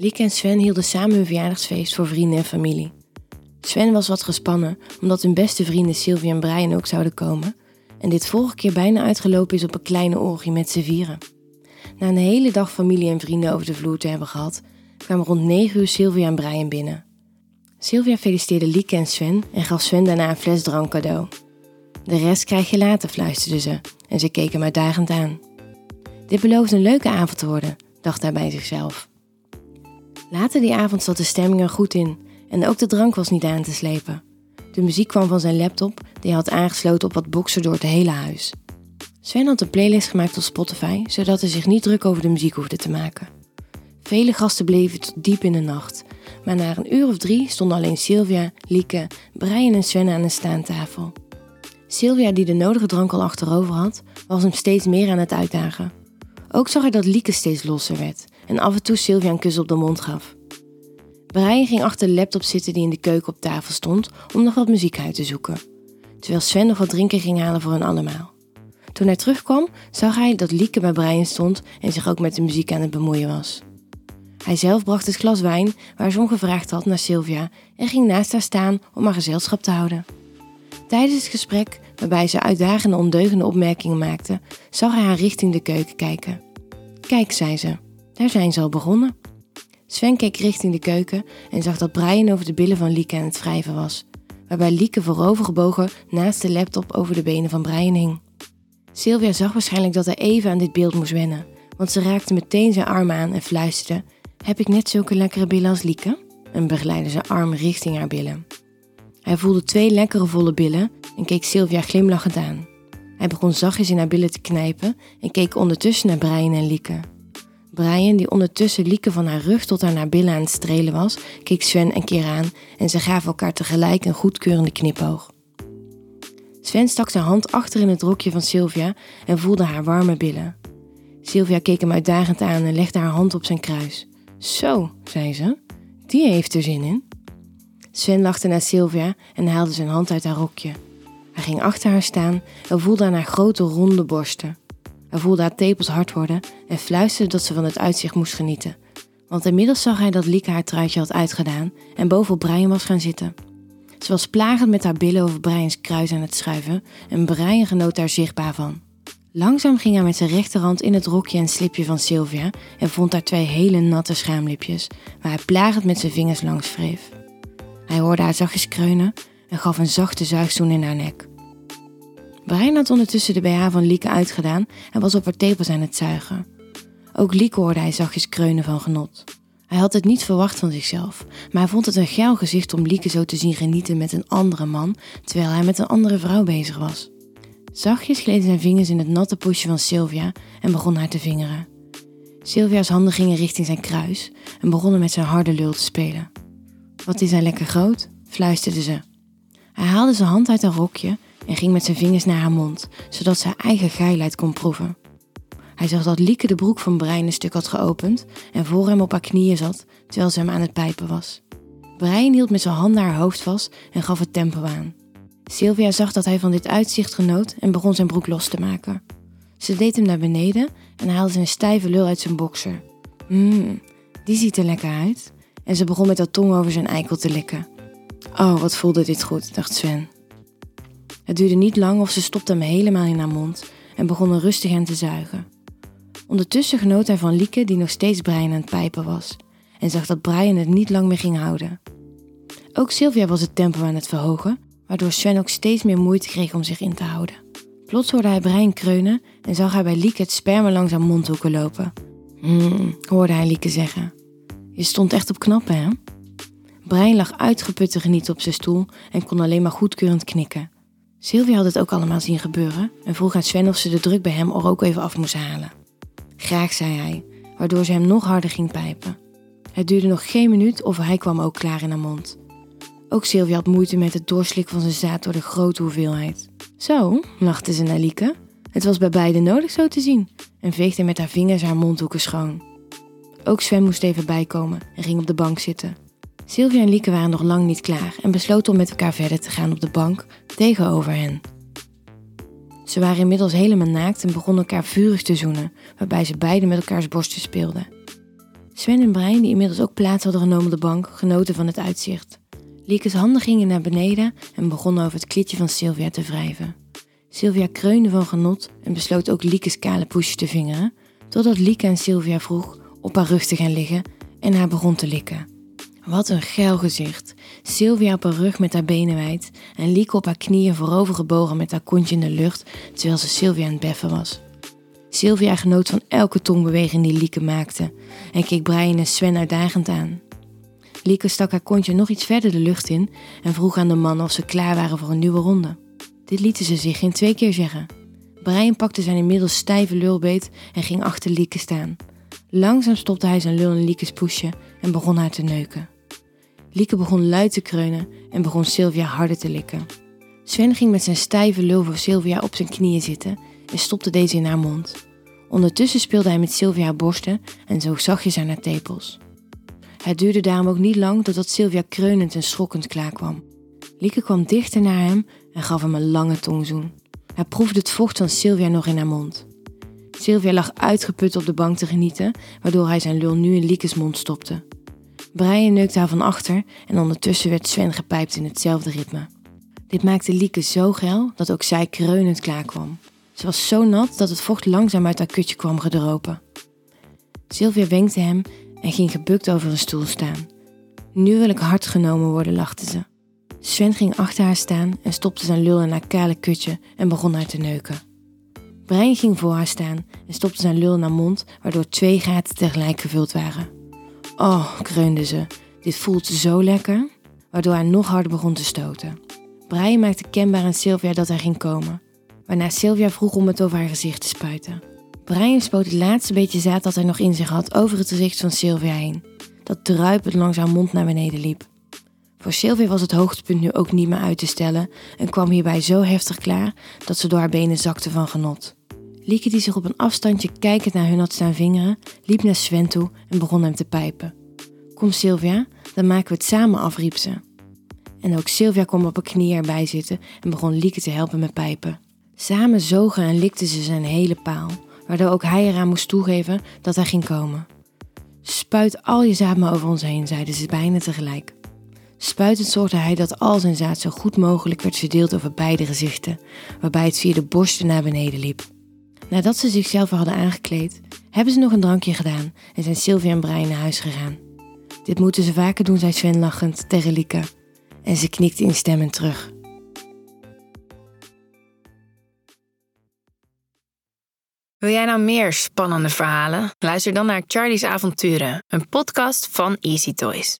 Lieke en Sven hielden samen hun verjaardagsfeest voor vrienden en familie. Sven was wat gespannen omdat hun beste vrienden Sylvia en Brian ook zouden komen en dit vorige keer bijna uitgelopen is op een kleine orgie met z'n vieren. Na een hele dag familie en vrienden over de vloer te hebben gehad, kwamen rond 9 uur Sylvia en Brian binnen. Sylvia feliciteerde Lieke en Sven en gaf Sven daarna een fles drank cadeau. De rest krijg je later, fluisterde ze en ze keken hem uitdagend aan. Dit belooft een leuke avond te worden, dacht hij bij zichzelf. Later die avond zat de stemming er goed in en ook de drank was niet aan te slepen. De muziek kwam van zijn laptop, die hij had aangesloten op wat boxen door het hele huis. Sven had een playlist gemaakt op Spotify, zodat hij zich niet druk over de muziek hoefde te maken. Vele gasten bleven tot diep in de nacht, maar na een uur of drie stonden alleen Sylvia, Lieke, Brian en Sven aan een staantafel. Sylvia, die de nodige drank al achterover had, was hem steeds meer aan het uitdagen. Ook zag hij dat Lieke steeds losser werd en af en toe Sylvia een kus op de mond gaf. Brian ging achter de laptop zitten die in de keuken op tafel stond om nog wat muziek uit te zoeken, terwijl Sven nog wat drinken ging halen voor hen allemaal. Toen hij terugkwam, zag hij dat Lieke bij Brian stond en zich ook met de muziek aan het bemoeien was. Hij zelf bracht het glas wijn waar ze om gevraagd had naar Sylvia en ging naast haar staan om haar gezelschap te houden. Tijdens het gesprek, waarbij ze uitdagende ondeugende opmerkingen maakte, zag hij haar richting de keuken kijken. Kijk, zei ze, daar zijn ze al begonnen. Sven keek richting de keuken en zag dat Brian over de billen van Lieke aan het wrijven was, waarbij Lieke voorovergebogen naast de laptop over de benen van Brian hing. Sylvia zag waarschijnlijk dat hij even aan dit beeld moest wennen, want ze raakte meteen zijn arm aan en fluisterde: Heb ik net zulke lekkere billen als Lieke? En begeleidde zijn arm richting haar billen. Hij voelde twee lekkere volle billen en keek Sylvia glimlachend aan. Hij begon zachtjes in haar billen te knijpen en keek ondertussen naar Brian en Lieke. Brian, die ondertussen Lieke van haar rug tot haar billen aan het strelen was, keek Sven een keer aan en ze gaven elkaar tegelijk een goedkeurende knipoog. Sven stak zijn hand achter in het rokje van Sylvia en voelde haar warme billen. Sylvia keek hem uitdagend aan en legde haar hand op zijn kruis. Zo, zei ze, die heeft er zin in. Sven lachte naar Sylvia en haalde zijn hand uit haar rokje. Hij ging achter haar staan en voelde aan haar grote ronde borsten. Hij voelde haar tepels hard worden en fluisterde dat ze van het uitzicht moest genieten. Want inmiddels zag hij dat Lieke haar truitje had uitgedaan en bovenop Brian was gaan zitten. Ze was plagend met haar billen over Brian's kruis aan het schuiven en Brian genoot daar zichtbaar van. Langzaam ging hij met zijn rechterhand in het rokje en slipje van Sylvia en vond daar twee hele natte schaamlipjes, waar hij plagend met zijn vingers langs wreef. Hij hoorde haar zachtjes kreunen en gaf een zachte zuigzoen in haar nek. Brian had ondertussen de BH van Lieke uitgedaan en was op haar tepels aan het zuigen. Ook Lieke hoorde hij zachtjes kreunen van genot. Hij had het niet verwacht van zichzelf, maar hij vond het een geil gezicht om Lieke zo te zien genieten met een andere man, terwijl hij met een andere vrouw bezig was. Zachtjes gleden zijn vingers in het natte poesje van Sylvia en begon haar te vingeren. Sylvia's handen gingen richting zijn kruis en begonnen met zijn harde lul te spelen. Wat is hij lekker groot? fluisterde ze. Hij haalde zijn hand uit haar rokje en ging met zijn vingers naar haar mond, zodat ze haar eigen geilheid kon proeven. Hij zag dat Lieke de broek van Brein een stuk had geopend en voor hem op haar knieën zat, terwijl ze hem aan het pijpen was. Brein hield met zijn handen haar hoofd vast en gaf het tempo aan. Sylvia zag dat hij van dit uitzicht genoot en begon zijn broek los te maken. Ze deed hem naar beneden en haalde zijn stijve lul uit zijn bokser. Mmm, die ziet er lekker uit. En ze begon met haar tong over zijn eikel te likken. Oh, wat voelde dit goed, dacht Sven. Het duurde niet lang of ze stopte hem helemaal in haar mond en begon er rustig aan te zuigen. Ondertussen genoot hij van Lieke die nog steeds Brian aan het pijpen was en zag dat Brian het niet lang meer ging houden. Ook Sylvia was het tempo aan het verhogen, waardoor Sven ook steeds meer moeite kreeg om zich in te houden. Plots hoorde hij Brian kreunen en zag hij bij Lieke het sperma langs haar mondhoeken lopen. Hmm, hoorde hij Lieke zeggen. Je stond echt op knappen, hè? Brian lag uitgeput te genieten op zijn stoel en kon alleen maar goedkeurend knikken. Sylvia had het ook allemaal zien gebeuren en vroeg aan Sven of ze de druk bij hem er ook even af moest halen. Graag, zei hij, waardoor ze hem nog harder ging pijpen. Het duurde nog geen minuut of hij kwam ook klaar in haar mond. Ook Sylvia had moeite met het doorslikken van zijn zaad door de grote hoeveelheid. Zo, lachte ze naar Lieke. Het was bij beiden nodig zo te zien en veegde met haar vingers haar mondhoeken schoon. Ook Sven moest even bijkomen en ging op de bank zitten. Sylvia en Lieke waren nog lang niet klaar en besloten om met elkaar verder te gaan op de bank tegenover hen. Ze waren inmiddels helemaal naakt en begonnen elkaar vurig te zoenen, waarbij ze beiden met elkaars borsten speelden. Sven en Brian, die inmiddels ook plaats hadden genomen op de bank, genoten van het uitzicht. Lieke's handen gingen naar beneden en begonnen over het klitje van Sylvia te wrijven. Sylvia kreunde van genot en besloot ook Lieke's kale poesje te vingeren, totdat Lieke aan Sylvia vroeg op haar rug te gaan liggen en haar begon te likken. Wat een geil gezicht. Sylvia op haar rug met haar benen wijd en Lieke op haar knieën voorover gebogen met haar kontje in de lucht terwijl ze Sylvia aan het beffen was. Sylvia genoot van elke tongbeweging die Lieke maakte en keek Brian en Sven uitdagend aan. Lieke stak haar kontje nog iets verder de lucht in en vroeg aan de mannen of ze klaar waren voor een nieuwe ronde. Dit lieten ze zich geen twee keer zeggen. Brian pakte zijn inmiddels stijve lulbeet en ging achter Lieke staan. Langzaam stopte hij zijn lul in Lieke's poesje en begon haar te neuken. Lieke begon luid te kreunen en begon Sylvia harder te likken. Sven ging met zijn stijve lul voor Sylvia op zijn knieën zitten en stopte deze in haar mond. Ondertussen speelde hij met Sylvia haar borsten en zoog zachtjes aan haar tepels. Het duurde daarom ook niet lang totdat Sylvia kreunend en schokkend klaarkwam. Lieke kwam dichter naar hem en gaf hem een lange tongzoen. Hij proefde het vocht van Sylvia nog in haar mond. Sylvia lag uitgeput op de bank te genieten, waardoor hij zijn lul nu in Lieke's mond stopte. Brian neukte haar van achter en ondertussen werd Sven gepijpt in hetzelfde ritme. Dit maakte Lieke zo geil dat ook zij kreunend klaarkwam. Ze was zo nat dat het vocht langzaam uit haar kutje kwam gedropen. Sylvia wenkte hem en ging gebukt over een stoel staan. Nu wil ik hard genomen worden, lachte ze. Sven ging achter haar staan en stopte zijn lul in haar kale kutje en begon haar te neuken. Brian ging voor haar staan en stopte zijn lul in haar mond, waardoor twee gaten tegelijk gevuld waren. Oh, kreunde ze, dit voelt zo lekker, waardoor hij nog harder begon te stoten. Brian maakte kenbaar aan Sylvia dat hij ging komen, waarna Sylvia vroeg om het over haar gezicht te spuiten. Brian spoot het laatste beetje zaad dat hij nog in zich had over het gezicht van Sylvia heen, dat druipend langs haar mond naar beneden liep. Voor Sylvia was het hoogtepunt nu ook niet meer uit te stellen en kwam hierbij zo heftig klaar dat ze door haar benen zakte van genot. Lieke, die zich op een afstandje kijkend naar hun had staan vingeren, liep naar Sven toe en begon hem te pijpen. Kom Sylvia, dan maken we het samen af, riep ze. En ook Sylvia kwam op haar knieën erbij zitten en begon Lieke te helpen met pijpen. Samen zogen en likten ze zijn hele paal, waardoor ook hij eraan moest toegeven dat hij ging komen. Spuit al je zaad maar over ons heen, zeiden ze bijna tegelijk. Spuitend zorgde hij dat al zijn zaad zo goed mogelijk werd verdeeld over beide gezichten, waarbij het via de borsten naar beneden liep. Nadat ze zichzelf hadden aangekleed, hebben ze nog een drankje gedaan en zijn Sylvia en Brian naar huis gegaan. Dit moeten ze vaker doen, zei Sven lachend tegen Lieke. En ze knikte instemmend terug. Wil jij nou meer spannende verhalen? Luister dan naar Charlie's Avonturen, een podcast van Easy Toys.